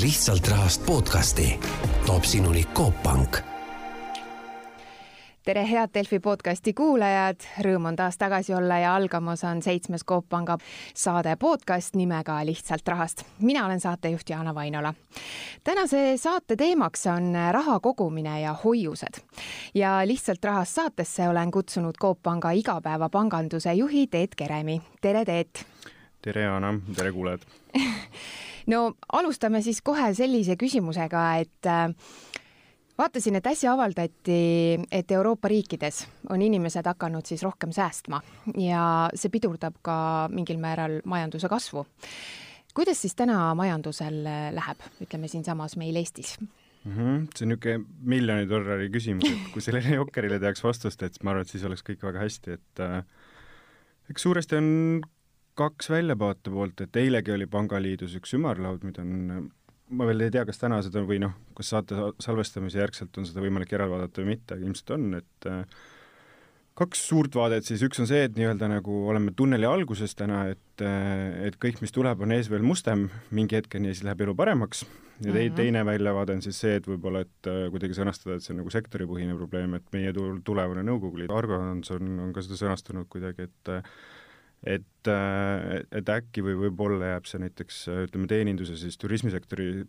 lihtsalt rahast podcasti toob sinuni Coop Pank tere, head Delfi podcasti kuulajad, rõõm on taas tagasi olla ja algamas on seitsmes Coop Panga saade podcast nimega Lihtsalt rahast. mina olen saatejuht Jaana Vainola. tänase saate teemaks on raha kogumine ja hoiused. ja Lihtsalt rahast saatesse olen kutsunud Coop Panga igapäevapanganduse juhi Teet Keremi. tere, Teet! tere, Jaana, tere kuulajad no alustame siis kohe sellise küsimusega, et vaatasin, et äsja avaldati, et Euroopa riikides on inimesed hakanud siis rohkem säästma ja see pidurdab ka mingil määral majanduse kasvu. kuidas siis täna majandusel läheb, ütleme siinsamas meil Eestis? mm. -hmm. see on niisugune miljoni dollari küsimus, et kui sellele jokkerile teaks vastust, et ma arvan, et siis oleks kõik väga hästi, et äh, eks suuresti on kaks väljavaate poolt, et eilegi oli Pangaliidus üks ümarlaud, mida on ma veel ei tea, kas täna seda või noh, kas saate salvestamise järgselt on seda võimalik järele vaadata või mitte, ilmselt on, et äh, kaks suurt vaadet siis, üks on see, et nii-öelda nagu oleme tunneli alguses täna, et, äh, et kõik, mis tuleb, on ees veel mustem mingi hetkeni ja siis läheb elu paremaks. ja tei-, mhm. teine väljavaade on siis see, et võib-olla, et äh, kuidagi sõnastada, et see on nagu sektoripõhine probleem, et meie tulevane nõukogu liit, Argo Hans on, on ka seda sõnastanud kuidagi, et et, äh, et äkki või võib-olla jääb see näiteks ütleme, teeninduse siis turismisektori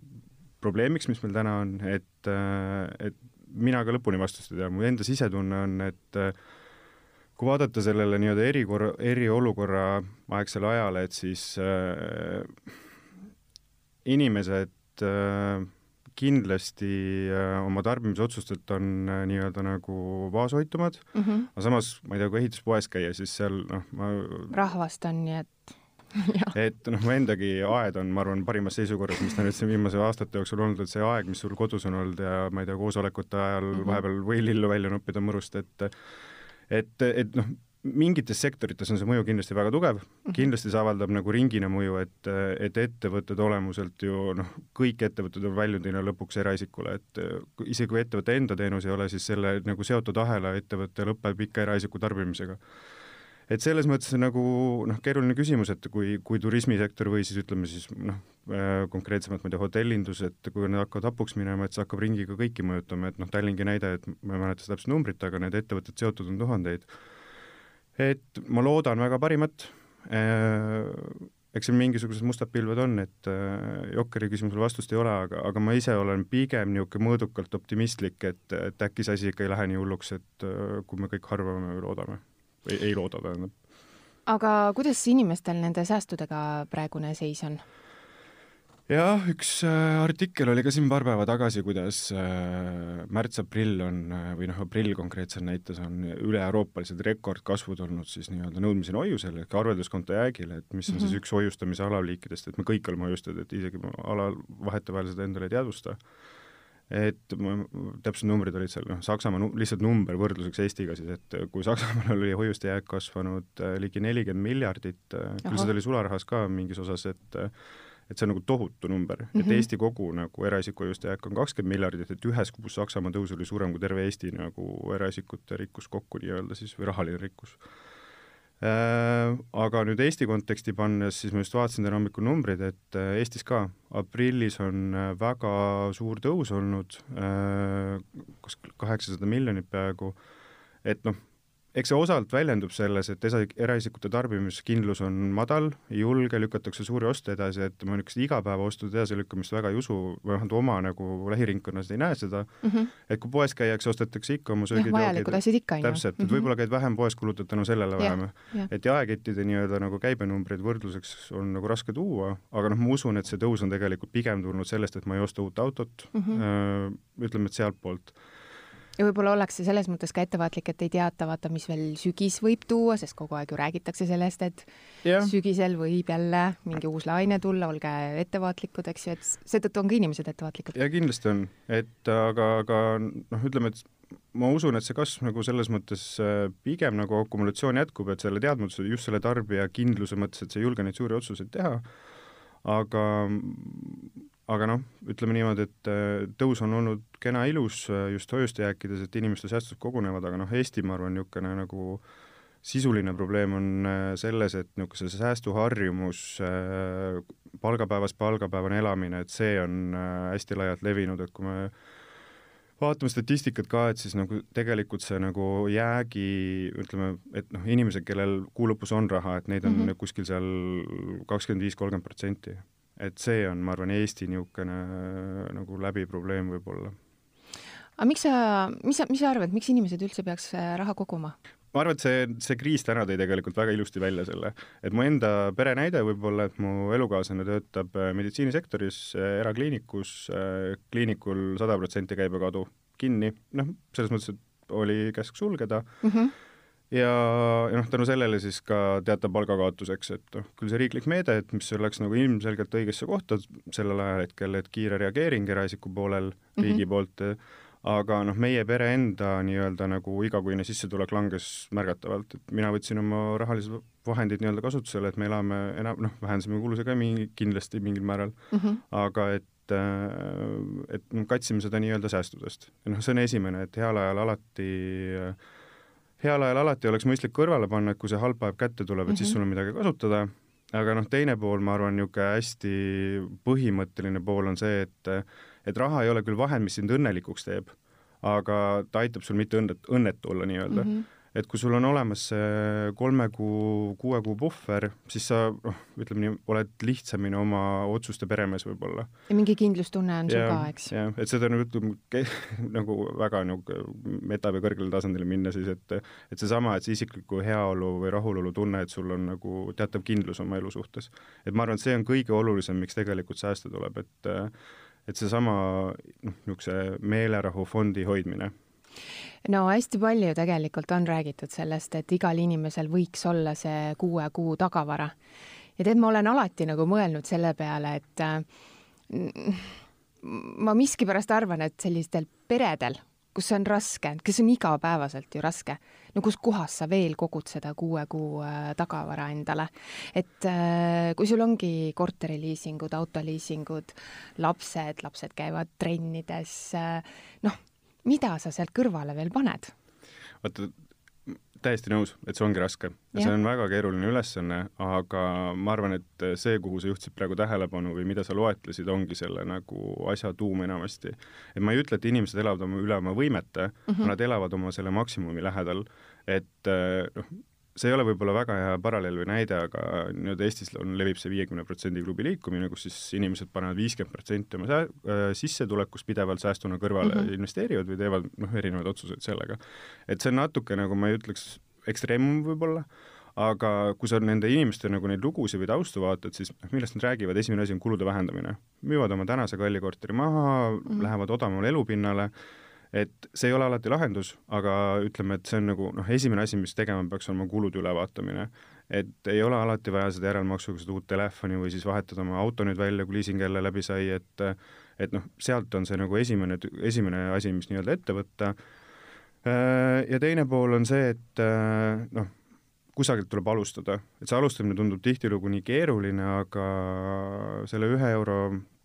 probleemiks, mis meil täna on, et, äh, et mina ka lõpuni vastust ei tea, mu enda sisetunne on, et äh, kui vaadata sellele nii-öelda erikorra, eriolukorra aegsele ajale, et siis äh, inimesed äh, kindlasti äh, oma tarbimisotsustelt on äh, nii-öelda nagu vaoshoitumad mm, -hmm. aga samas ma ei tea, kui ehituspoes käia, siis seal noh, ma rahvast on, nii et et noh, mu endagi aed on, ma arvan, parimas seisukorras, mis ta nüüd siin viimase aastate jooksul olnud, et see aeg, mis sul kodus on olnud ja ma ei tea, koosolekute ajal mm -hmm. vahepeal või lillu välja noppida mõrust, et et, et noh, mingites sektorites on see mõju kindlasti väga tugev, mhm. kindlasti see avaldab nagu ringina mõju, et, et ettevõtted olemuselt ju noh, kõik ettevõtted on väljundina lõpuks eraisikule, et isegi kui ettevõtte enda teenus ei ole, siis selle nagu seotud ahela ettevõte lõpeb ikka eraisiku tarbimisega. et selles mõttes nagu noh, keeruline küsimus, et kui, kui turismisektor või siis ütleme siis noh, konkreetsemalt ma ei tea, hotellindus, et kui nad hakkavad hapuks minema, et see hakkab ringiga kõiki mõjutama, et noh, Tallingi näide, et ma ei mäleta täpset numbrit, aga need ettevõtted seotud on tuhandeid et ma loodan väga parimat, äh, eks siin mingisugused mustad pilved on, et äh, Jokkeri küsimusele vastust ei ole, aga, aga ma ise olen pigem niisugune mõõdukalt optimistlik, et, et äkki see asi ikka ei lähe nii hulluks, et äh, kui me kõik arvame või loodame. või ei looda, tähendab. aga kuidas inimestel nende säästudega praegune seis on? Jah, üks äh, artikkel oli ka siin paar päeva tagasi, kuidas äh, märts-aprill on äh, või noh, aprill konkreetselt näites on üle-euroopalised rekordkasvud olnud siis nii-öelda nõudmisel hoiusel ehk arvelduskonto jäägile, et mis on mm -hmm. siis üks hoiustamise alaliikidest, et me kõik oleme hoiustajad, et isegi ala, vahetevahel seda endale ei teadvusta. et ma, täpsed numbrid olid seal, noh, Saksamaa nu-, lihtsalt number võrdluseks Eestiga siis, et kui Saksamaal oli hoiuste jääk kasvanud ligi nelikümmend miljardit, küll seda oli sularahas ka mingis osas, et et see on nagu tohutu number mm, -hmm. et mhm. Eesti kogu nagu eraisiku hoiuste jääk on kakskümmend miljardit, et ühes kuus Saksamaa tõus oli suurem kui terve Eesti nagu eraisikute rikkus kokku nii-öelda siis või rahaline rikkus äh,. Aga nüüd Eesti konteksti pannes, siis ma just vaatasin täna hommikul numbrid, et äh, Eestis ka aprillis on äh, väga suur tõus olnud äh,, kas kaheksasada miljonit peaaegu, et noh, eks see osalt väljendub selles, et esa-, eraisikute tarbimiskindlus on madal, ei julge, lükatakse suuri oste edasi, et ma niisugust igapäevaostude edasilükkamist väga ei usu, või vähemalt oma nagu lähiringkonnas ei näe seda mm, -hmm. et kui poes käiakse, ostetakse ikka oma söögid, vajalikud asjad ikka, on ju. täpselt, et mm -hmm. võib-olla käid vähem poes, kulutad tänu sellele vähem. et jaekettide nii-öelda nagu käibenumbreid võrdluseks on nagu raske tuua, aga noh, ma usun, et see tõus on tegelikult pigem tulnud sellest, et ma ei osta uut autot mm, -hmm. ütleme, et sealtpoolt ja võib-olla ollakse selles mõttes ka ettevaatlik, et ei teata, vaata, mis veel sügis võib tuua, sest kogu aeg ju räägitakse sellest, et ja. sügisel võib jälle mingi uus laine tulla, olge ettevaatlikud, eks ju, et seetõttu on ka inimesed ettevaatlikud. ja kindlasti on, et aga, aga noh, ütleme, et ma usun, et see kasv nagu selles mõttes äh, pigem nagu akumulatsioon jätkub, et selle teadmatuse, just selle tarbija kindluse mõttes, et sa ei julge neid suuri otsuseid teha, aga aga noh, ütleme niimoodi, et äh, tõus on olnud kena ilus äh, just hoiuste jääkides, et inimeste säästud kogunevad, aga noh, Eesti, ma arvan, niisugune nagu sisuline probleem on äh, selles, et niisugune säästuharjumus, äh, palgapäevast palgapäevani elamine, et see on hästi laialt levinud, et kui me vaatame statistikat ka, et siis nagu tegelikult see nagu jäägi, ütleme, et noh, inimesed, kellel kuu lõpus on raha, et neid on mm -hmm. kuskil seal kakskümmend viis, kolmkümmend protsenti. Et see on, ma arvan, Eesti niisugune nagu läbiprobleem võib-olla. aga miks sa, mis sa, mis sa arvad, miks inimesed üldse peaks raha koguma? ma arvan, et see, see kriis täna tõi tegelikult väga ilusti välja selle, et mu enda perenäide võib-olla, et mu elukaaslane töötab äh, meditsiinisektoris äh, erakliinikus, äh, kliinikul sada protsenti käibekadu kinni, noh, selles mõttes, et oli käsk sulgeda mm, -hmm ja, ja noh, tänu sellele siis ka teatav palgakaotuseks, et noh, küll see riiklik meede, et mis läks nagu ilmselgelt õigesse kohta sellel ajahetkel, et kiire reageering eraisiku poolel riigi mm -hmm. poolt aga noh, meie pere enda nii-öelda nagu igakuine sissetulek langes märgatavalt, et mina võtsin oma rahalised vahendid nii-öelda kasutusele, et me elame enam, noh, vähendasime kulusid ka mingi, kindlasti mingil määral mm, -hmm. aga et äh, et katsime seda nii-öelda säästudest. noh, see on esimene, et heal ajal alati heal ajal alati oleks mõistlik kõrvale panna, et kui see halb aeg kätte tuleb, et mm -hmm. siis mhm. sul on midagi kasutada, aga noh, teine pool, ma arvan, niisugune hästi põhimõtteline pool on see, et et raha ei ole küll vahend, mis sind õnnelikuks teeb, aga ta aitab sul mitte õnnet, õnnetu olla nii-öelda mm. -hmm et kui sul on olemas see kolme kuu, kuue kuu puhver, siis sa noh, ütleme nii, oled lihtsamini oma otsuste peremees võib-olla. ja mingi kindlustunne on sul ka, eks? jah, et seda nagu ütleme, nagu väga nagu meta või kõrgele tasandile minna siis, et et seesama, et see isikliku heaolu või rahulolu tunne, et sul on nagu teatav kindlus oma elu suhtes. et ma arvan, et see on kõige olulisem, miks tegelikult säästa tuleb, et et seesama noh, niisuguse meelerahufondi hoidmine no hästi palju tegelikult on räägitud sellest, et igal inimesel võiks olla see kuue kuu tagavara. ja tead, ma olen alati nagu mõelnud selle peale, et äh, ma miskipärast arvan, et sellistel peredel, kus on raske, kes on igapäevaselt ju raske, no kuskohast sa veel kogud seda kuue kuu äh, tagavara endale. et äh, kui sul ongi korteriliisingud, autoliisingud, lapsed, lapsed käivad trennides, noh, mida sa sealt kõrvale veel paned? vaata, täiesti nõus, et see ongi raske ja, ja see on väga keeruline ülesanne, aga ma arvan, et see, kuhu sa juhtisid praegu tähelepanu või mida sa loetlesid, ongi selle nagu asja tuum enamasti. et ma ei ütle, et inimesed elavad oma üle oma võimete mm, -hmm. nad elavad oma selle maksimumi lähedal, et noh, see ei ole võib-olla väga hea paralleel või näide, aga nii-öelda Eestis on, levib see viiekümne protsendi klubi liikumine, kus siis inimesed panevad viiskümmend protsenti oma sää-, äh, sissetulekust pidevalt säästuna kõrvale mm, -hmm. investeerivad või teevad noh, erinevaid otsuseid sellega. et see on natuke nagu ma ei ütleks, ekstreemum võib-olla, aga kui sa nende inimeste nagu neid lugusid või taustu vaatad, siis noh, millest nad räägivad, esimene asi on kulude vähendamine. müüvad oma tänase kalli korteri maha mm, -hmm. lähevad odavamale elupinnale et see ei ole alati lahendus, aga ütleme, et see on nagu noh, esimene asi, mis tegema peaks olema kulude ülevaatamine. et ei ole alati vaja seda järelmaksuga seda uut telefoni või siis vahetada oma auto nüüd välja, kui liising jälle läbi sai, et et noh, sealt on see nagu esimene, esimene asi, mis nii-öelda ette võtta. Ja teine pool on see, et noh, kusagilt tuleb alustada, et see alustamine tundub tihtilugu nii keeruline, aga selle ühe euro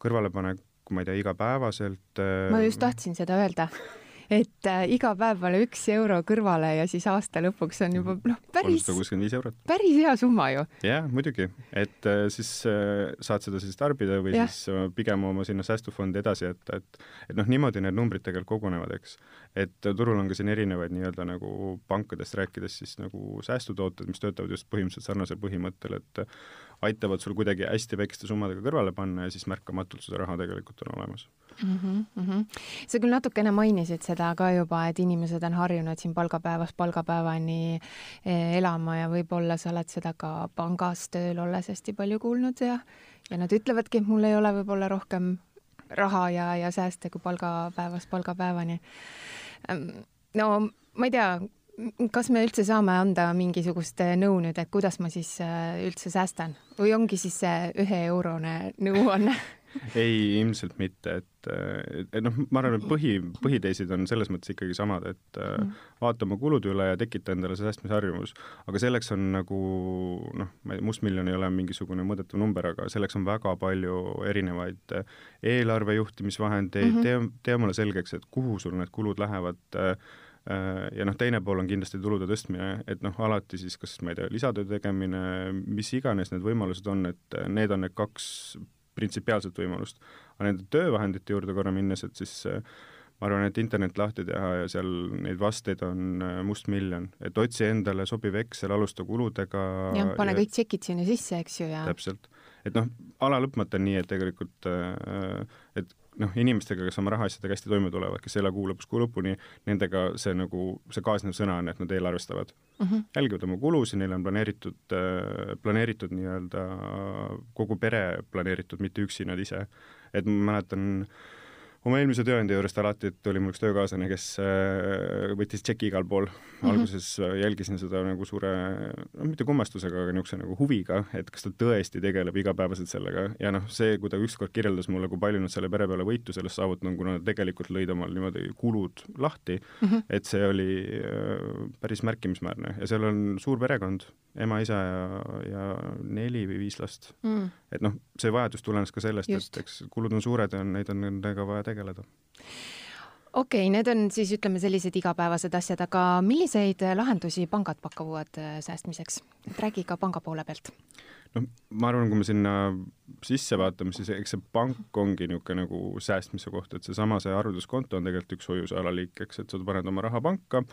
kõrvalepanek ma ei tea, igapäevaselt. ma just tahtsin seda öelda et äh, iga päev pane üks euro kõrvale ja siis aasta lõpuks on juba noh, päris, päris hea summa ju. jah, muidugi, et äh, siis äh, saad seda siis tarbida või ja. siis äh, pigem oma sinna säästufondi edasi jätta, et et noh, niimoodi need numbrid tegelikult kogunevad, eks. et turul on ka siin erinevaid nii-öelda nagu pankadest rääkides siis nagu säästutooted, mis töötavad just põhimõtteliselt sarnasel põhimõttel, et aitavad sul kuidagi hästi väikeste summadega kõrvale panna ja siis märkamatult seda raha tegelikult on olemas mm. -hmm, mm -hmm. sa küll natukene mainisid seda ka juba, et inimesed on harjunud siin palgapäevast palgapäevani eh, elama ja võib-olla sa oled seda ka pangas tööl olles hästi palju kuulnud ja, ja nad ütlevadki, et mul ei ole võib-olla rohkem raha ja, ja sääste kui palgapäevast palgapäevani. no ma ei tea, kas me üldse saame anda mingisugust äh, nõu nüüd, et kuidas ma siis äh, üldse säästan või ongi siis see üheeurone nõuanne ei, ilmselt mitte, et, et noh, ma arvan, et põhi, põhiteesid on selles mõttes ikkagi samad, et mm. vaata oma kulud üle ja tekita endale see säästmisharjumus. aga selleks on nagu noh, ma ei, mustmiljon ei ole mingisugune mõõdetav number, aga selleks on väga palju erinevaid eelarve juhtimisvahendeid mm, -hmm. tee, tee omale selgeks, et kuhu sul need kulud lähevad äh, ja noh, teine pool on kindlasti tulude tõstmine, et noh, alati siis kas ma ei tea, lisatöö tegemine, mis iganes need võimalused on, et need on need kaks printsipiaalset võimalust. aga nende töövahendite juurde korra minnes, et siis ma arvan, et internet lahti teha ja seal neid vasteid on mustmiljon, et otsi endale sobiv Excel, alusta kuludega. jah, pane ja... kõik tšekid sinna sisse, eks ju, ja täpselt. et noh, ala lõpmata on nii, et tegelikult, et noh, inimestega, kes oma rahaasjadega hästi toime tulevad, kes ei ela kuu lõpust kuu lõpuni, nendega see nagu, see kaasnev sõna on, et nad eelarvestavad mm. -hmm. jälgivad oma kulusid, neil on planeeritud, äh, planeeritud nii-öelda kogu pere planeeritud, mitte üksi nad ise. et ma mäletan äh, oma eelmise tööandja juurest alati, et oli mul üks töökaaslane, kes äh, võttis tšeki igal pool mm. -hmm. alguses äh, jälgisin seda nagu suure, no mitte kummastusega, aga niisuguse nagu huviga, et kas ta tõesti tegeleb igapäevaselt sellega ja noh, see, kui ta ükskord kirjeldas mulle, kui palju nad selle pere peale võitu sellest saavutanud, kuna nad tegelikult lõid omal niimoodi kulud lahti mm, -hmm. et see oli äh, päris märkimisväärne ja seal on suur perekond, ema, isa ja, ja neli või viis last mm. -hmm. et noh, see vajadus tulenes ka sellest, et eks kulud on suured ja neid on nendega vaja tegeleda okei okay,, need on siis ütleme sellised igapäevased asjad, aga milliseid lahendusi pangad pakuvad äh, säästmiseks? räägi ka panga poole pealt. noh, ma arvan, kui me sinna sisse vaatame, siis eks see pank ongi niisugune nagu säästmise koht, et seesama, see arvelduskonto on tegelikult üks hoiuse alaliik, eks, et sa paned oma raha panka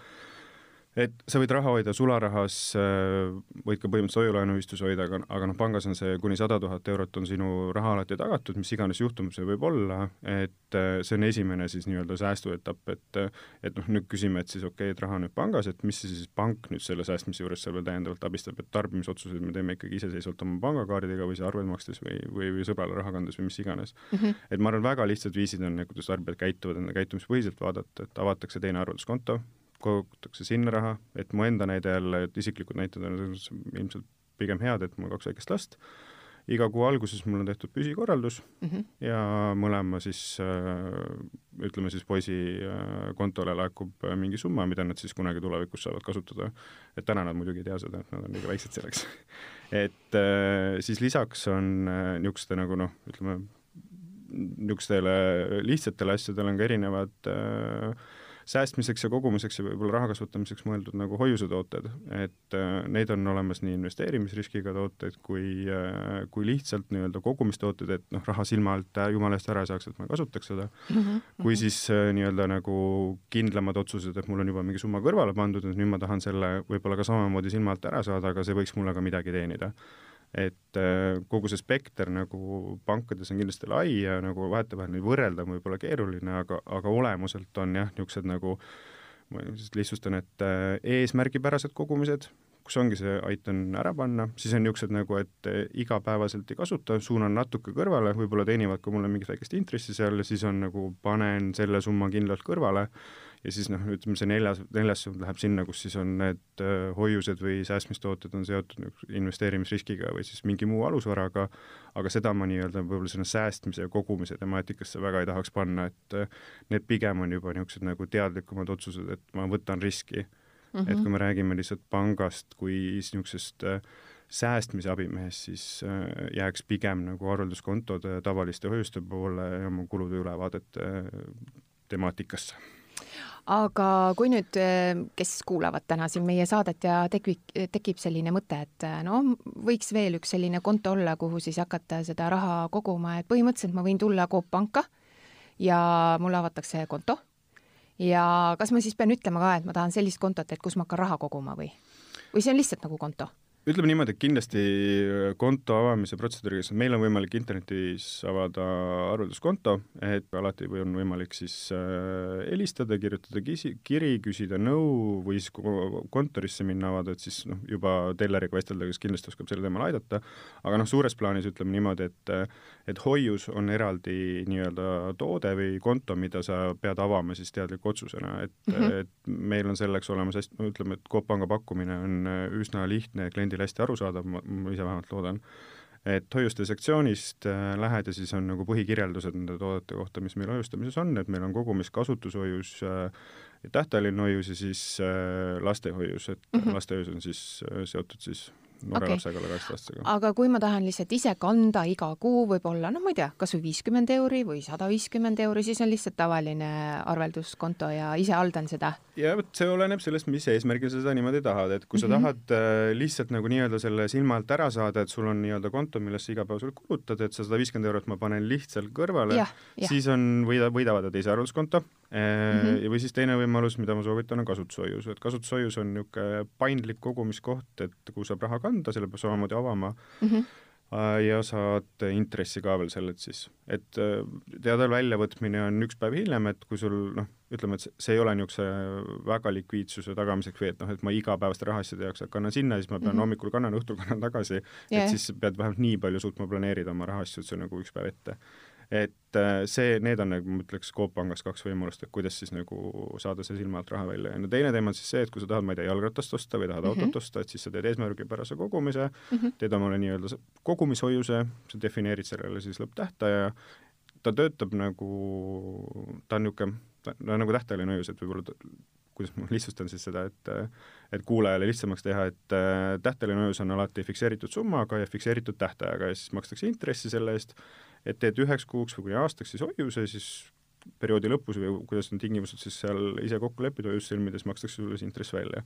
et sa võid raha hoida sularahas, äh, võid ka põhimõtteliselt hoiulaenuühistus hoida, aga, aga noh, pangas on see kuni sada tuhat eurot on sinu raha alati tagatud, mis iganes juhtum see võib olla, et äh, see on esimene siis nii-öelda säästuetapp, et et noh, nüüd küsime, et siis okei okay,, et raha on nüüd pangas, et mis siis pank nüüd selle säästmise juures seal veel täiendavalt abistab, et tarbimisotsuseid me teeme ikkagi iseseisvalt oma pangakaardiga või siis arveid makstes või, või, või sõbrale raha kandes või mis iganes mm. -hmm. et ma arvan, väga lihtsad viisid on, kuidas tarbijad käituvad, enda käitumispõhiselt vaadata, et avatakse teine arvelduskonto, kogutakse sinna raha, et mu enda näide jälle, et isiklikud näited on ilmselt pigem head, et mul kaks väikest last, iga kuu alguses mul on tehtud püsikorraldus mm -hmm. ja mõlema siis äh, ütleme siis poisi äh, kontole laekub äh, mingi summa, mida nad siis kunagi tulevikus saavad kasutada. et täna nad muidugi ei tea seda, et nad on liiga väiksed selleks et siis lisaks on niisuguste nagu noh, ütleme niisugustele lihtsatele asjadele on ka erinevad äh, säästmiseks ja kogumiseks ja võib-olla raha kasvatamiseks mõeldud nagu hoiusetooted, et äh, neid on olemas nii investeerimisriskiga tooteid kui äh,, kui lihtsalt nii-öelda kogumistooted, et noh, raha silma alt äh, jumala eest ära ei saaks, et ma kasutaks seda. Mm, -hmm. kui siis nii-öelda nagu kindlamad otsused, et mul on juba mingi summa kõrvale pandud, et nüüd ma tahan selle võib-olla ka samamoodi silma alt ära saada, aga see võiks mulle ka midagi teenida et äh, kogu see spekter nagu pankades on kindlasti lai ja nagu vahetevahel neid võrrelda on võib-olla keeruline, aga, aga olemuselt on jah, niisugused nagu ma lihtsalt lihtsustan, et äh, eesmärgipärased kogumised, kus ongi see aitan ära panna, siis on niisugused nagu, et äh, igapäevaselt ei kasuta, suunan natuke kõrvale, võib-olla teenivad ka mulle mingit väikest intressi seal ja siis on nagu panen selle summa kindlalt kõrvale ja siis noh, ütleme see neljas, neljas suund läheb sinna, kus siis on need äh, hoiused või säästmistooted on seotud investeerimisriskiga või siis mingi muu alusvaraga, aga seda ma nii-öelda võib-olla sinna säästmise ja kogumise temaatikasse väga ei tahaks panna, et äh, need pigem on juba niisugused nagu teadlikumad otsused, et ma võtan riski mm. -hmm. et kui me räägime lihtsalt pangast kui niisugusest äh, säästmise abimehest, siis jääks pigem nagu arvelduskontode tavaliste hoiuste poole ja oma kulude ülevaadete temaatikasse aga kui nüüd, eh, kes kuulavad täna siin meie saadet ja tekib, tekib selline mõte, et eh, no võiks veel üks selline konto olla, kuhu siis hakata seda raha koguma, et põhimõtteliselt ma võin tulla Coop panka ja mulle avatakse konto. ja kas ma siis pean ütlema ka, et ma tahan sellist kontot, et kus ma hakkan raha koguma või, või see on lihtsalt nagu konto? Ütleme niimoodi, et kindlasti äh, konto avamise protseduuriga, meil on võimalik internetis avada arvelduskonto, et alati on võimalik siis äh, helistada, kirjutada kisi, kiri, küsida nõu või siis kontorisse minna avada, et siis noh, juba telleriga vestelda, kes kindlasti oskab sel teemal aidata, aga noh, suures plaanis ütleme niimoodi, et et hoius on eraldi nii-öelda toode või konto, mida sa pead avama siis teadliku otsusena, et mm, -hmm. et meil on selleks olemas hästi, no ütleme, et Coop Panga pakkumine on üsna lihtne kliendi kõigile hästi arusaadav, ma, ise vähemalt loodan, et hoiuste sektsioonist äh, lähed ja siis on nagu põhikirjeldused nende toodete kohta, mis meil hoiustamises on, et meil on kogumis kasutushoius äh,, tähtajaline hoius ja siis äh, lastehoius, et mm -hmm. lastehoius on siis seotud siis noore Okei. lapsega, alla kaheksateistkümnega. aga kui ma tahan lihtsalt ise kanda iga kuu võib-olla, noh, ma ei tea, kas või viiskümmend euri või sada viiskümmend euri, siis on lihtsalt tavaline arvelduskonto ja ise haldan seda. ja vot see oleneb sellest, mis eesmärgil sa seda niimoodi tahad, et kui sa Mhm. tahad äh, lihtsalt nagu nii-öelda selle silma alt ära saada, et sul on nii-öelda konto, millest sa igapäevaselt kulutad, et sa sada viiskümmend eurot ma panen lihtsalt kõrvale, siis on, võida, võidavad teise arvelduskonto mm Mhm. -hmm. ja või siis teine võimalus, mida ma soovitan, on kasutushoius, et kasutushoius on niisugune paindlik kogumiskoht, et kuhu saab raha kanda, selle peab samamoodi avama Mhm. äh, ja saad intressi ka veel sellelt siis. et äh, teade väljavõtmine on üks päev hiljem, et kui sul noh, ütleme, et see- ei ole niisuguse väga likviidsuse tagamiseks või et noh, et ma igapäevaste rahaasjade jaoks kannan sinna, siis ma pean mm. -hmm. hommikul kannan, õhtul kannan tagasi Jah. et siis pead vähemalt nii palju suutma planeerida oma rahaasju, et see on nagu üks päev ette. Et äh, see, need on nagu ma ütleks Coop Pangas kaks võimalust, et kuidas siis nagu saada see silma alt raha välja ja no teine teema on siis see, et kui sa tahad, ma ei tea, jalgratast osta või tahad mm. -hmm. autot osta, et siis sa teed eesmärgipärase kogumise mm. -hmm. teed omale nii-öelda kogumishoiuse, sa defineerid sellele siis lõpptähtaja, ta töötab nagu, ta on niisugune, ta on nagu tähtajaline hoius, et võib-olla kuidas ma lihtsustan siis seda, et et kuulajale lihtsamaks teha, et äh, tähtajaline hoius on alati fikseeritud summaga ja fikseeritud tähtajaga ja siis makstakse intressi selle eest, et teed üheks kuuks või kuni aastaks siis hoiuse, siis perioodi lõpus või kuidas need tingimused siis seal ise kokku leppida hoiust sõlmides, makstakse sulle see intress välja.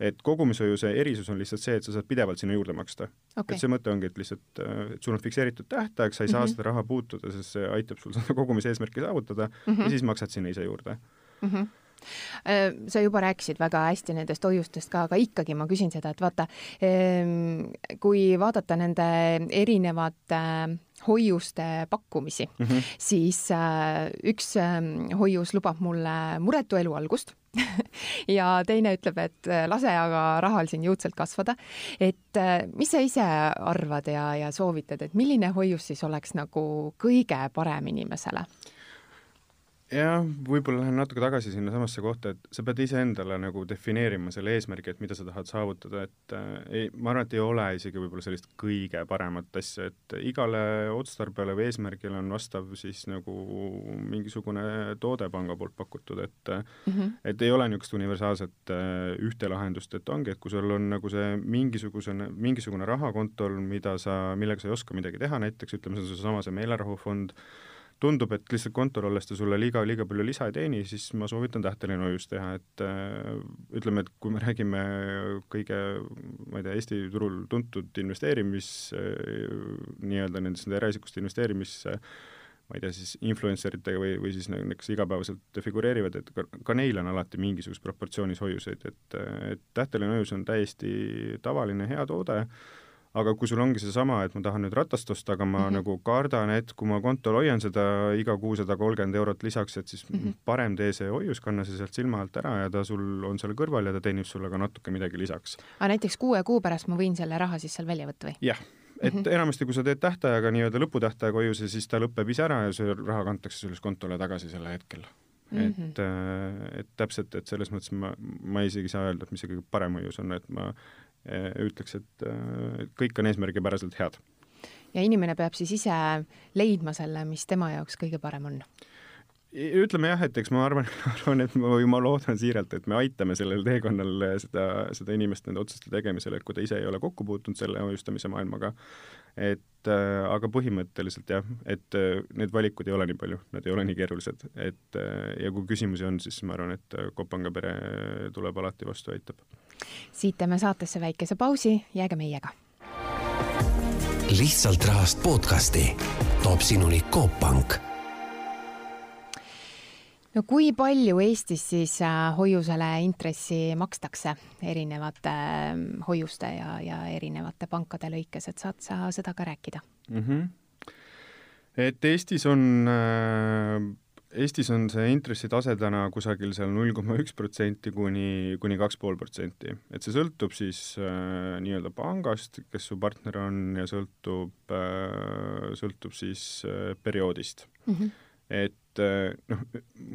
et kogumishoiuse erisus on lihtsalt see, et sa saad pidevalt sinna juurde maksta okei et see mõte ongi, et lihtsalt, et sul on fikseeritud tähtaeg, sa ei saa Mhm. seda raha puutuda, sest see aitab sul seda kogumise eesmärki saavutada mm -hmm. ja siis maksad sinna ise juurde. Mhm. Äh, sa juba rääkisid väga hästi nendest hoiustest ka, aga ikkagi ma küsin seda, et vaata, kui vaadata nende erinevate hoiuste pakkumisi mm. -hmm. siis äh, üks ähm, hoius lubab mulle muretu elu algust ja teine ütleb, et äh, lase aga rahal siin jõudsalt kasvada. et äh, mis sa ise arvad ja, ja soovitad, et milline hoius siis oleks nagu kõige parem inimesele? Jah, võib-olla lähen natuke tagasi sinnasamasse kohta, et sa pead iseendale nagu defineerima selle eesmärgi, et mida sa tahad saavutada, et äh, ei, ma arvan, et ei ole isegi võib-olla sellist kõige paremat asja, et igale otstarbele või eesmärgile on vastav siis nagu mingisugune toode panga poolt pakutud, et Mm -hmm. et ei ole niisugust universaalset äh, ühte lahendust, et ongi, et kui sul on nagu see mingisugusene, mingisugune raha kontol, mida sa, millega sa ei oska midagi teha, näiteks ütleme, see on seesama see meelerahufond, tundub, et lihtsalt kontol olles ta sulle liiga, liiga palju lisa ei teeni, siis ma soovitan tähteline hoius teha, et äh, ütleme, et kui me räägime kõige, ma ei tea, Eesti turul tuntud investeerimis äh, nii-öelda nendest nende eraisikute investeerimis äh, ma ei tea, siis influenceritega või, või siis nagu, kes igapäevaselt figureerivad, et ka, ka neil on alati mingisuguses proportsioonis hoiuseid, et, et tähteline hoius on täiesti tavaline hea toode, aga kui sul ongi seesama, et ma tahan nüüd ratast osta, aga ma mm Mhm. -hmm. nagu kardan, et kui ma kontol hoian seda iga kuu sada kolmkümmend eurot lisaks, et siis mm Mhm. -hmm. parem tee see hoius, kanna see sealt silma alt ära ja ta sul on seal kõrval ja ta teenib sulle ka natuke midagi lisaks. aga näiteks kuue kuu pärast ma võin selle raha siis seal välja võtta või? jah, et mm Mhm. -hmm. enamasti, kui sa teed tähtajaga nii-öelda lõputähtajaga hoiuse, siis ta lõpeb ise ära ja see raha kantakse siis kontole tagasi sel hetkel mm. -hmm. et, äh, et täpselt, et selles mõttes ma, ma isegi ei saa öelda, et mis see kõige parem hoius on, et ma ütleks, et äh, kõik on eesmärgipäraselt head. ja inimene peab siis ise leidma selle, mis tema jaoks kõige parem on. ütleme jah, et eks ma arvan, arvan, et ma, või ma loodan siiralt, et me aitame sellel teekonnal seda, seda inimest nende otsuste tegemisel, et kui ta ise ei ole kokku puutunud selle hoiustamise maailmaga, et äh, aga põhimõtteliselt jah, et äh, need valikud ei ole nii palju, nad ei ole nii keerulised, et äh, ja kui küsimusi on, siis ma arvan, et Kopanga pere tuleb alati vastu, aitab. Siit teeme saatesse väikese pausi, jääge meiega. lihtsalt rahast podcasti toob sinuni Coop Pank no kui palju Eestis siis äh, hoiusele intressi makstakse erinevate äh, hoiuste ja, ja erinevate pankade lõikes, et saad sa seda ka rääkida mm? -hmm. et Eestis on äh, Eestis on see intressitase täna kusagil seal null koma üks protsenti kuni, kuni kaks pool protsenti, et see sõltub siis äh, nii-öelda pangast, kes su partner on ja sõltub äh,, sõltub siis äh, perioodist mm. -hmm. et äh, noh,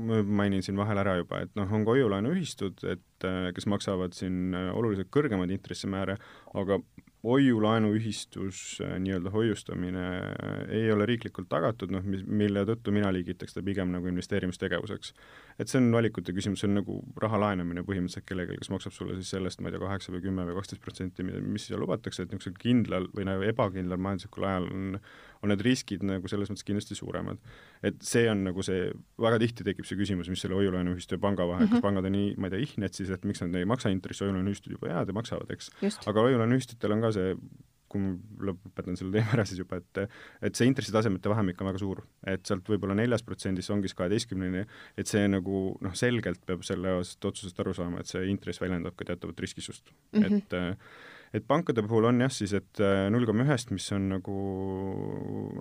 ma mainin siin vahel ära juba, et noh, on ka hoiulaenuühistud, et äh, kes maksavad siin äh, oluliselt kõrgemaid intressimääre, aga hoiu-laenuühistus, äh, nii-öelda hoiustamine äh, ei ole riiklikult tagatud, noh, mis, mille tõttu mina liigitaks ta pigem nagu investeerimistegevuseks. et see on valikute küsimus, see on nagu raha laenamine põhimõtteliselt kellelegi, kes maksab sulle siis sellest, ma ei tea, kaheksa või kümme või kaksteist protsenti, mis seal lubatakse, et niisugusel kindlal või nagu ebakindlal majanduslikul ajal on on need riskid nagu selles mõttes kindlasti suuremad. et see on nagu see, väga tihti tekib see küsimus, mis selle hoiu-laenuühistu ja panga vahel mm, -hmm. kas mhm. pangad on nii, ma ei tea, ihned siis, et miks nad ei maksa intressi, hoiu-laenuühistud juba head ja maksavad, eks. aga hoiu-laenuühistutel on ka see kui ma lõpetan selle teema ära siis juba, et et see intressitasemete vahemik on väga suur, et sealt võib-olla neljast protsendist ongi kaheteistkümneni, et see nagu noh, selgelt peab sellest otsusest aru saama, et see intress väljendab ka teatavat riskisust. Mm, -hmm. et et pankade puhul on jah siis, et äh, null koma ühest, mis on nagu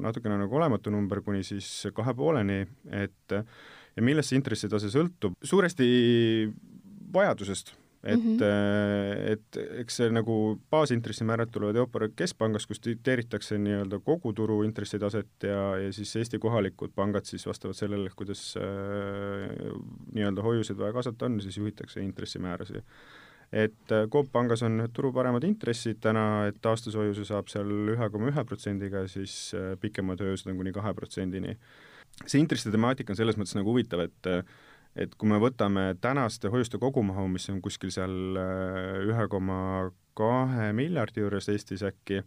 natukene nagu olematu number, kuni siis kahe pooleni, et ja millest see intressitase sõltub, suuresti vajadusest et mm, -hmm. et eks see nagu baasintressimäärad tulevad Euroopa Keskpangast, kus dikteeritakse nii-öelda kogu turu intressitaset ja, ja siis Eesti kohalikud pangad siis vastavalt sellele, kuidas äh, nii-öelda hoiuseid vaja kaasata on, siis juhitakse intressimäärasid et äh, Coop pangas on turu paremad intressid täna, et aastashoiuse saab seal ühe koma ühe protsendiga, siis äh, pikema töösed on kuni kahe protsendini. see intresside temaatika on selles mõttes nagu huvitav, et et kui me võtame tänaste hoiuste kogumahu, mis on kuskil seal ühe koma kahe miljardi juures Eestis äkki,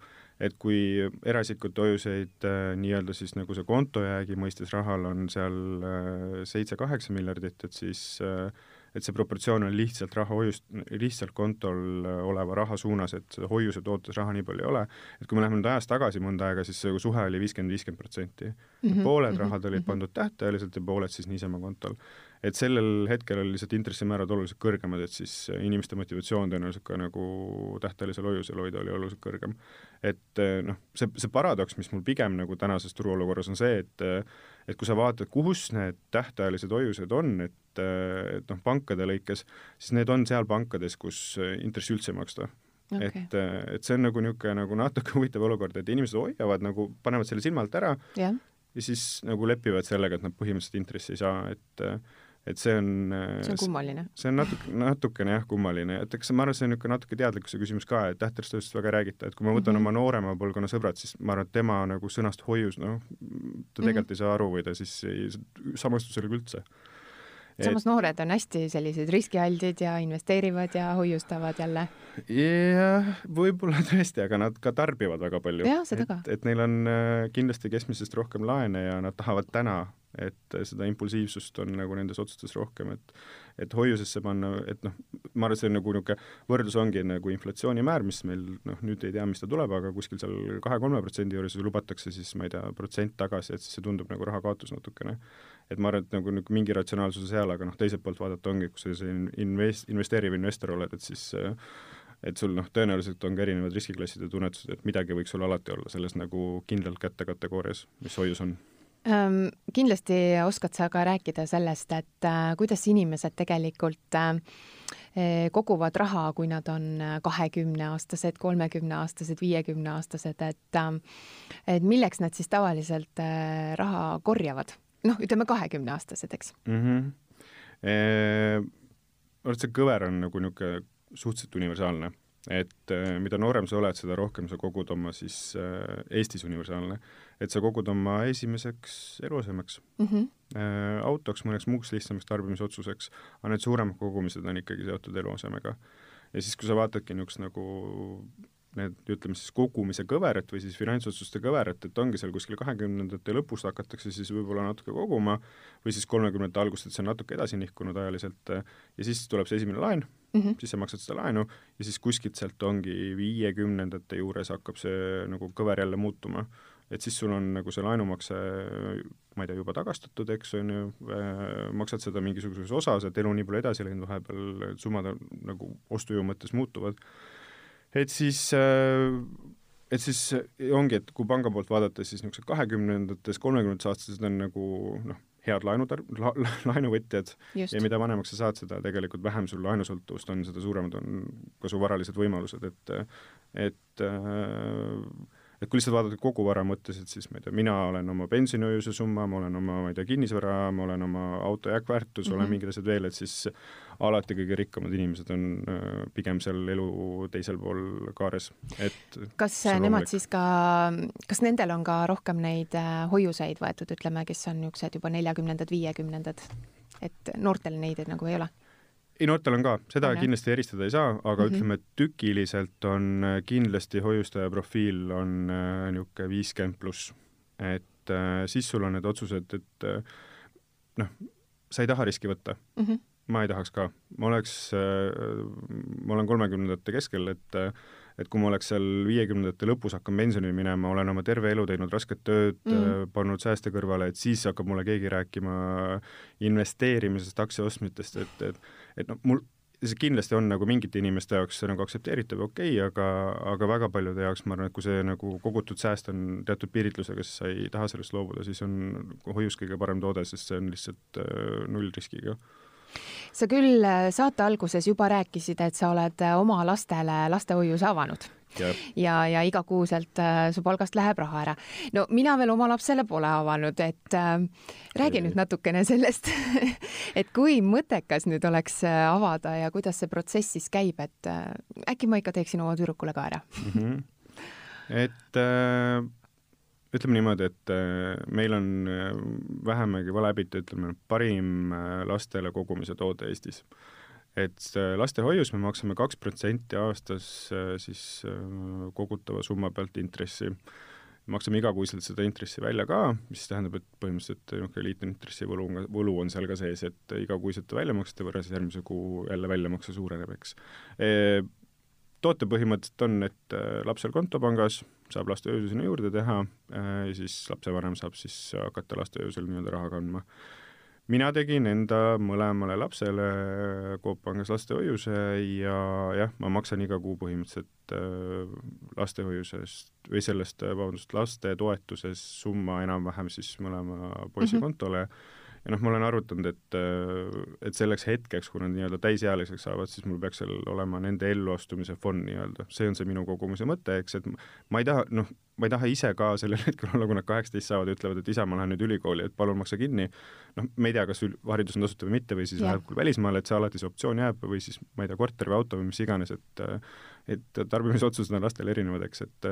et kui eraisikute hoiuseid nii-öelda siis nagu see kontojäägi mõistes rahal on seal seitse-kaheksa miljardit, et siis äh, et see proportsioon on lihtsalt raha hoiust, lihtsalt kontol äh, oleva raha suunas, et hoiuse tootes raha nii palju ei ole, et kui me läheme nüüd ajas tagasi mõnda aega, siis see suhe oli viiskümmend, viiskümmend protsenti. Mhm, pooled mhm, rahad olid mhm. pandud tähtajaliselt ja pooled siis niisama kontol. Et sellel hetkel oli lihtsalt intressimäärad oluliselt kõrgemad, et siis inimeste motivatsioon tõenäoliselt ka nagu tähtajalisel hoiusel hoida oli oluliselt kõrgem. et äh, noh, see, see paradoks, mis mul pigem nagu tänases turuolukorras on see, et äh, et kui sa vaatad, kus need tähtajalised hoiused on, et et noh, pankade lõikes, siis need on seal pankades, kus intressi üldse ei maksta okay.. et, et see on nagu niisugune nagu natuke huvitav olukord, et inimesed hoiavad nagu, panevad selle silma alt ära yeah. ja siis nagu lepivad sellega, et nad põhimõtteliselt intressi ei saa, et et see on see on kummaline. see on natuke, natukene jah, kummaline, et eks ma arvan, see on niisugune natuke teadlikkuse küsimus ka, et tähtajalisest väga ei räägita, et kui ma võtan mm -hmm. oma noorema põlvkonna sõbrad, siis ma arvan, et tema nagu sõnast hoius, noh, ta tegelikult mm -hmm. ei saa aru või ta siis ei samastu sellega üldse samas et... noored on hästi sellised riskialdid ja investeerivad ja hoiustavad jälle. jah, võib-olla tõesti, aga nad ka tarbivad väga palju. jah, seda ka. et neil on äh, kindlasti keskmisest rohkem laene ja nad tahavad täna, et seda impulsiivsust on nagu nendes otsustes rohkem, et et hoiusesse panna, et noh, ma arvan, et see on nagu niisugune võrdlus ongi nagu inflatsioonimäär, mis meil noh, nüüd ei tea, mis ta tuleb, aga kuskil seal kahe-kolme protsendi juures lubatakse siis ma ei tea, protsent tagasi, et siis see tundub nagu raha kaotus natukene et ma arvan, et nagu, nagu mingi ratsionaalsuse seal, aga noh, teiselt poolt vaadata ongi, kui sa selline invest-, investeeriv investor oled, et siis et sul noh, tõenäoliselt on ka erinevad riskiklassid ja tunnetused, et midagi võiks sul alati olla selles nagu kindlalt kätte kategoorias, mis hoius on. Kindlasti oskad sa ka rääkida sellest, et äh, kuidas inimesed tegelikult äh, koguvad raha, kui nad on kahekümneaastased, kolmekümneaastased, viiekümneaastased, et äh, et milleks nad siis tavaliselt äh, raha korjavad noh, ütleme kahekümneaastased, eks mm. -hmm. Eee, see kõver on nagu niisugune suhteliselt universaalne, et äh, mida noorem sa oled, seda rohkem sa kogud oma siis äh, Eestis universaalne, et sa kogud oma esimeseks eluasemeks mm, -hmm. äh, autoks, mõneks muuks lihtsamaks tarbimisotsuseks, aga need suuremad kogumised on ikkagi seotud eluasemega. ja siis, kui sa vaatadki niisugust nagu need, ütleme siis kogumise kõverat või siis finantsotsuste kõverat, et ongi seal kuskil kahekümnendate lõpust hakatakse siis võib-olla natuke koguma või siis kolmekümnendate algust, et see on natuke edasi nihkunud ajaliselt ja siis tuleb see esimene laen mm, -hmm. siis sa maksad seda laenu ja siis kuskilt sealt ongi viiekümnendate juures hakkab see nagu kõver jälle muutuma. et siis sul on nagu see laenumakse ma ei tea, juba tagastatud, eks on ju äh,, maksad seda mingisuguses osas, et elu nii palju edasi läinud, vahepeal summad on nagu ostujõu mõttes muutuvad et siis äh, et siis ongi, et kui panga poolt vaadates, siis niisugused kahekümnendates, kolmekümnendates aastased on nagu noh, head laenutar- la,, laenuvõtjad Just. ja mida vanemaks sa saad, seda tegelikult vähem sul laenusõltuvust on, seda suuremad on ka su varalised võimalused, et et äh, et kui lihtsalt vaadata kogu vara mõttes, et siis ma ei tea, mina olen oma pensionihoiuse summa, ma olen oma, ma ei tea, kinnisvara, ma olen oma auto jääkväärtus mm, -hmm. olen mhm. mingid asjad veel, et siis alati kõige rikkamad inimesed on äh, pigem seal elu teisel pool kaares, et kas nemad siis ka, kas nendel on ka rohkem neid äh, hoiuseid võetud, ütleme, kes on niisugused juba neljakümnendad, viiekümnendad, et noortel neid nagu ei ole? Ei, noortel on ka, seda on, kindlasti eristada ei saa, aga mm -hmm. ütleme, et tükiliselt on äh, kindlasti hoiustaja profiil on äh, niisugune viiskümmend pluss. et äh, siis sul on need otsused, et äh, noh, sa ei taha riski võtta mm. -hmm. ma ei tahaks ka, ma oleks äh,, ma olen kolmekümnendate keskel, et äh, et kui ma oleks seal viiekümnendate lõpus, hakkan pensionile minema, olen oma terve elu teinud rasket tööd mm., pannud sääste kõrvale, et siis hakkab mulle keegi rääkima investeerimisest, aktsia ostmitest, et, et et noh, mul see kindlasti on nagu mingite inimeste jaoks nagu aktsepteeritav ja okei okay,, aga, aga väga paljude jaoks ma arvan, et kui see nagu kogutud sääst on teatud piiritlusega, siis sa ei taha sellest loobuda, siis on hoius kõige parem toode, sest see on lihtsalt äh, nullriskiga. Sa küll äh, saate alguses juba rääkisid, et sa oled äh, oma lastele lastehoius avanud ja, ja, ja igakuuselt äh, su palgast läheb raha ära. no mina veel oma lapsele pole avanud, et äh, räägi nüüd natukene sellest et kui mõttekas nüüd oleks äh, avada ja kuidas see protsess siis käib, et äh, äkki ma ikka teeksin oma tüdrukule ka ära mm. -hmm. et äh, ütleme niimoodi, et äh, meil on äh, vähemagi valehäbita, ütleme, parim lastele kogumise toode Eestis. Et lastehoius me maksame kaks protsenti aastas siis kogutava summa pealt intressi. maksame igakuiselt seda intressi välja ka, mis tähendab, et põhimõtteliselt niisugune liitne intressi võlu, võlu on seal ka sees, et igakuisete väljamaksete võrra siis järgmise kuu jälle väljamakse suureneb, eks e toote põhimõtteliselt on, et äh, lapsel kontopangas saab lastehoiu sinna juurde teha äh, ja siis lapsevanem saab siis hakata lastehoiusel nii-öelda raha kandma. Mina tegin enda mõlemale lapsele Coop Pangas lastehoiuse ja jah, ma maksan iga kuu põhimõtteliselt äh, lastehoiusest või sellest, vabandust, lastetoetuses summa enam-vähem siis mõlema poisi mm -hmm. kontole ja noh, ma olen arvutanud, et, äh, et selleks hetkeks, kui nad nii-öelda täisealiseks saavad, siis mul peaks seal olema nende elluastumise fond nii-öelda, see on see minu kogumise mõte, eks, et ma ei taha, noh, ma ei taha ise ka sellel hetkel olla, kui nad kaheksateist saavad ja ütlevad, et isa, ma lähen nüüd ülikooli, et palun maksa kinni, noh, me ei tea, kas haridus on tasuta või mitte või siis yeah. läheb küll välismaale, et see alati see optsioon jääb või siis ma ei tea, korter või auto või mis iganes, et et tarbimisotsused on lastel erinevad, eks, et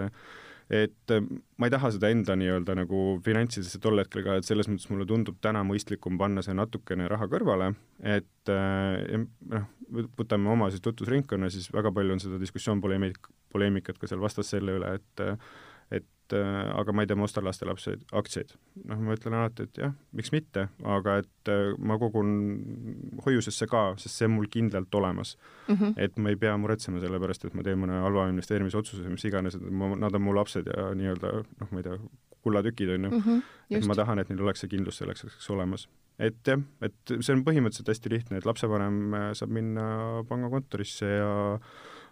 et äh, ma ei taha seda enda nii-öelda nagu finantsidesse tol hetkel ka, et selles mõttes mulle tundub täna mõistlikum panna see natukene raha kõrvale, et äh, noh, võtame oma siis tutvusringkonna, siis väga palju on seda diskussioon, poleemik-, poleemikat ka seal vastas selle üle, et et äh, aga ma ei tea, ma ostan lastelapse aktsiaid. noh, ma ütlen alati, et jah, miks mitte, aga et äh, ma kogun hoiusesse ka, sest see on mul kindlalt olemas mm. -hmm. et ma ei pea muretsema selle pärast, et ma teen mõne halva investeerimisotsuse, mis iganes, et ma, nad on mu lapsed ja nii-öelda noh, ma ei tea, kullatükid, on ju -hmm, et ma tahan, et neil oleks see kindlus selleks hetkeks olemas. et jah, et see on põhimõtteliselt hästi lihtne, et lapsevanem äh, saab minna pangakontorisse ja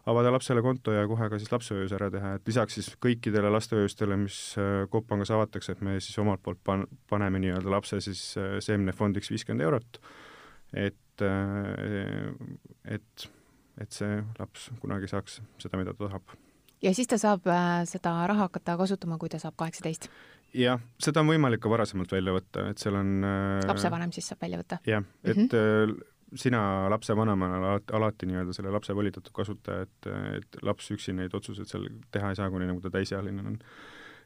avada lapsele konto ja kohe ka siis lapsehoius ära teha, et lisaks siis kõikidele lastehoiustele, mis äh, Coop Pangas avatakse, et me siis omalt poolt pan-, paneme nii-öelda lapse siis äh, seemnefondiks viiskümmend eurot, et, äh, et, et see laps kunagi saaks seda, mida ta tahab. ja siis ta saab seda raha hakata kasutama, kui ta saab kaheksateist? jah, seda on võimalik ka varasemalt välja võtta, et seal on lapsevanem siis saab välja võtta? jah, et mm -hmm sina lapsevanemana alati, nii-öelda selle lapse volitatud kasutaja, et, et laps üksi neid otsuseid seal teha ei saa, kuni nagu ta täisealine on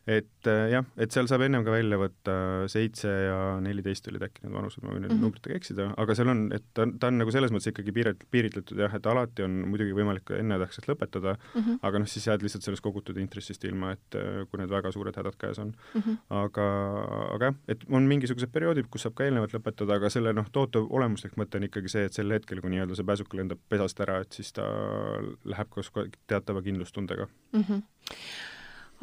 et äh, jah, et seal saab ennem ka välja võtta seitse ja neliteist olid äkki need vanused, ma võin nüüd mm -hmm. numbritega eksida, aga seal on, et ta, ta on nagu selles mõttes ikkagi piirat-, piiritletud jah, et alati on muidugi võimalik ennetähtsalt lõpetada mm, -hmm. aga noh, siis jääd lihtsalt sellest kogutud intressist ilma, et äh, kui need väga suured hädad käes on mm. -hmm. aga, aga jah, et on mingisugused perioodid, kus saab ka eelnevalt lõpetada, aga selle noh, toote olemuslik mõte on ikkagi see, et sel hetkel, kui nii-öelda see pääsuke lendab pesast ära, et siis ta läheb koos teatava kindlustundega mm. -hmm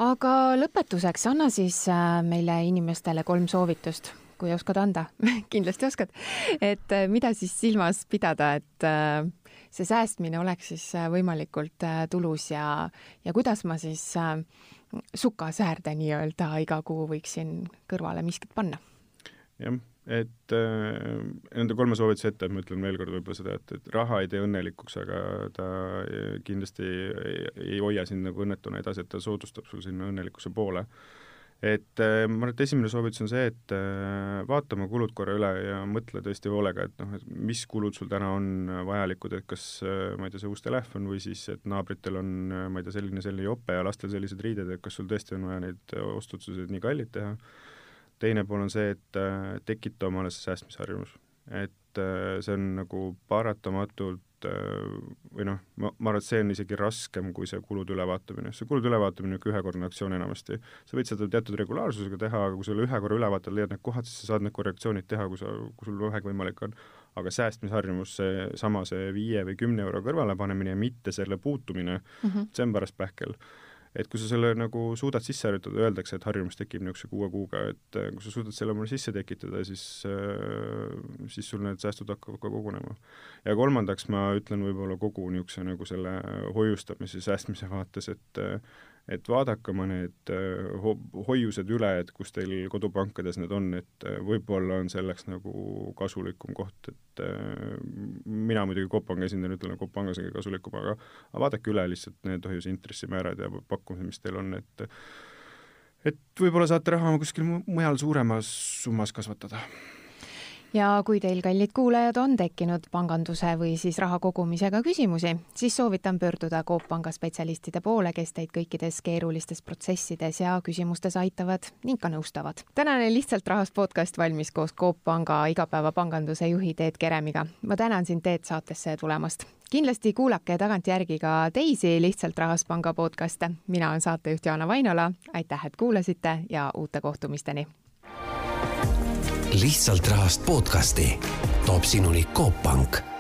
aga lõpetuseks anna siis äh, meile inimestele kolm soovitust, kui oskad anda. Kindlasti oskad, et äh, mida siis silmas pidada, et äh, see säästmine oleks siis võimalikult tulus ja, ja kuidas ma siis sukasäärde nii-öelda iga kuu võiksin kõrvale miskit panna? jah, et äh, nende kolme soovituse ette ma ütlen veel kord võib-olla seda, et, et raha ei tee õnnelikuks, aga ta kindlasti ei, ei hoia sind nagu õnnetuna edasi, et ta soodustab sul sinna õnnelikkuse poole. et äh, ma arvan, et esimene soovitus on see, et äh, vaata oma kulud korra üle ja mõtle tõesti hoolega, et noh, et mis kulud sul täna on vajalikud, et kas äh, ma ei tea, see uus telefon või siis, et naabritel on, äh, ma ei tea, selline, selline jope ja lastel sellised riided, et kas sul tõesti on vaja neid ostutsuseid nii kallid teha teine pool on see, et äh, tekita omale see säästmisharjumus. et äh, see on nagu paratamatult äh, või noh, ma, ma arvan, et see on isegi raskem kui see kulude ülevaatamine, see kulude ülevaatamine on niisugune ühekordne aktsioon enamasti. sa võid seda teatud regulaarsusega teha, aga kui sa üle ühe korra üle vaatad, leiad need kohad, siis sa saad need korrektsioonid teha, kui sa, kui sul vähegi võimalik on. aga säästmisharjumus, seesama, see viie või kümne euro kõrvalepanemine ja mitte selle puutumine mm, -hmm. see on paras pähkel et kui sa selle nagu suudad sisse harjutada, öeldakse, et harjumus tekib niisuguse kuue kuuga, et äh, kui sa suudad selle omale sisse tekitada, siis, äh, siis sul need säästud hakkavad ka kogunema. ja kolmandaks ma ütlen võib-olla kogu niisuguse nagu selle hoiustamise, säästmise vaates, et et vaadake oma need äh, ho hoiused üle, et kus teil kodupankades need on, et äh, võib-olla on selleks nagu kasulikum koht, et äh, mina muidugi Coop Panga esindajana ütlen, et Coop Pangas on kõige kasulikum, aga aga vaadake üle lihtsalt need hoiuse intressimäärad ja pakkumised, mis teil on, et et võib-olla saate raha kuskil mujal suuremas summas kasvatada ja kui teil, kallid kuulajad, on tekkinud panganduse või siis raha kogumisega küsimusi, siis soovitan pöörduda Coop Panga spetsialistide poole, kes teid kõikides keerulistes protsessides ja küsimustes aitavad ning ka nõustavad. tänane Lihtsalt rahast podcast valmis koos Coop Panga igapäevapanganduse juhi Teet Keremiga. ma tänan sind, Teet, saatesse tulemast kindlasti kuulake tagantjärgi ka teisi Lihtsalt Rahast Panga podcast'e. mina olen saatejuht Jaana Vainola, aitäh, et kuulasite ja uute kohtumisteni lihtsalt rahast podcasti. Toob sinuni Coop Pank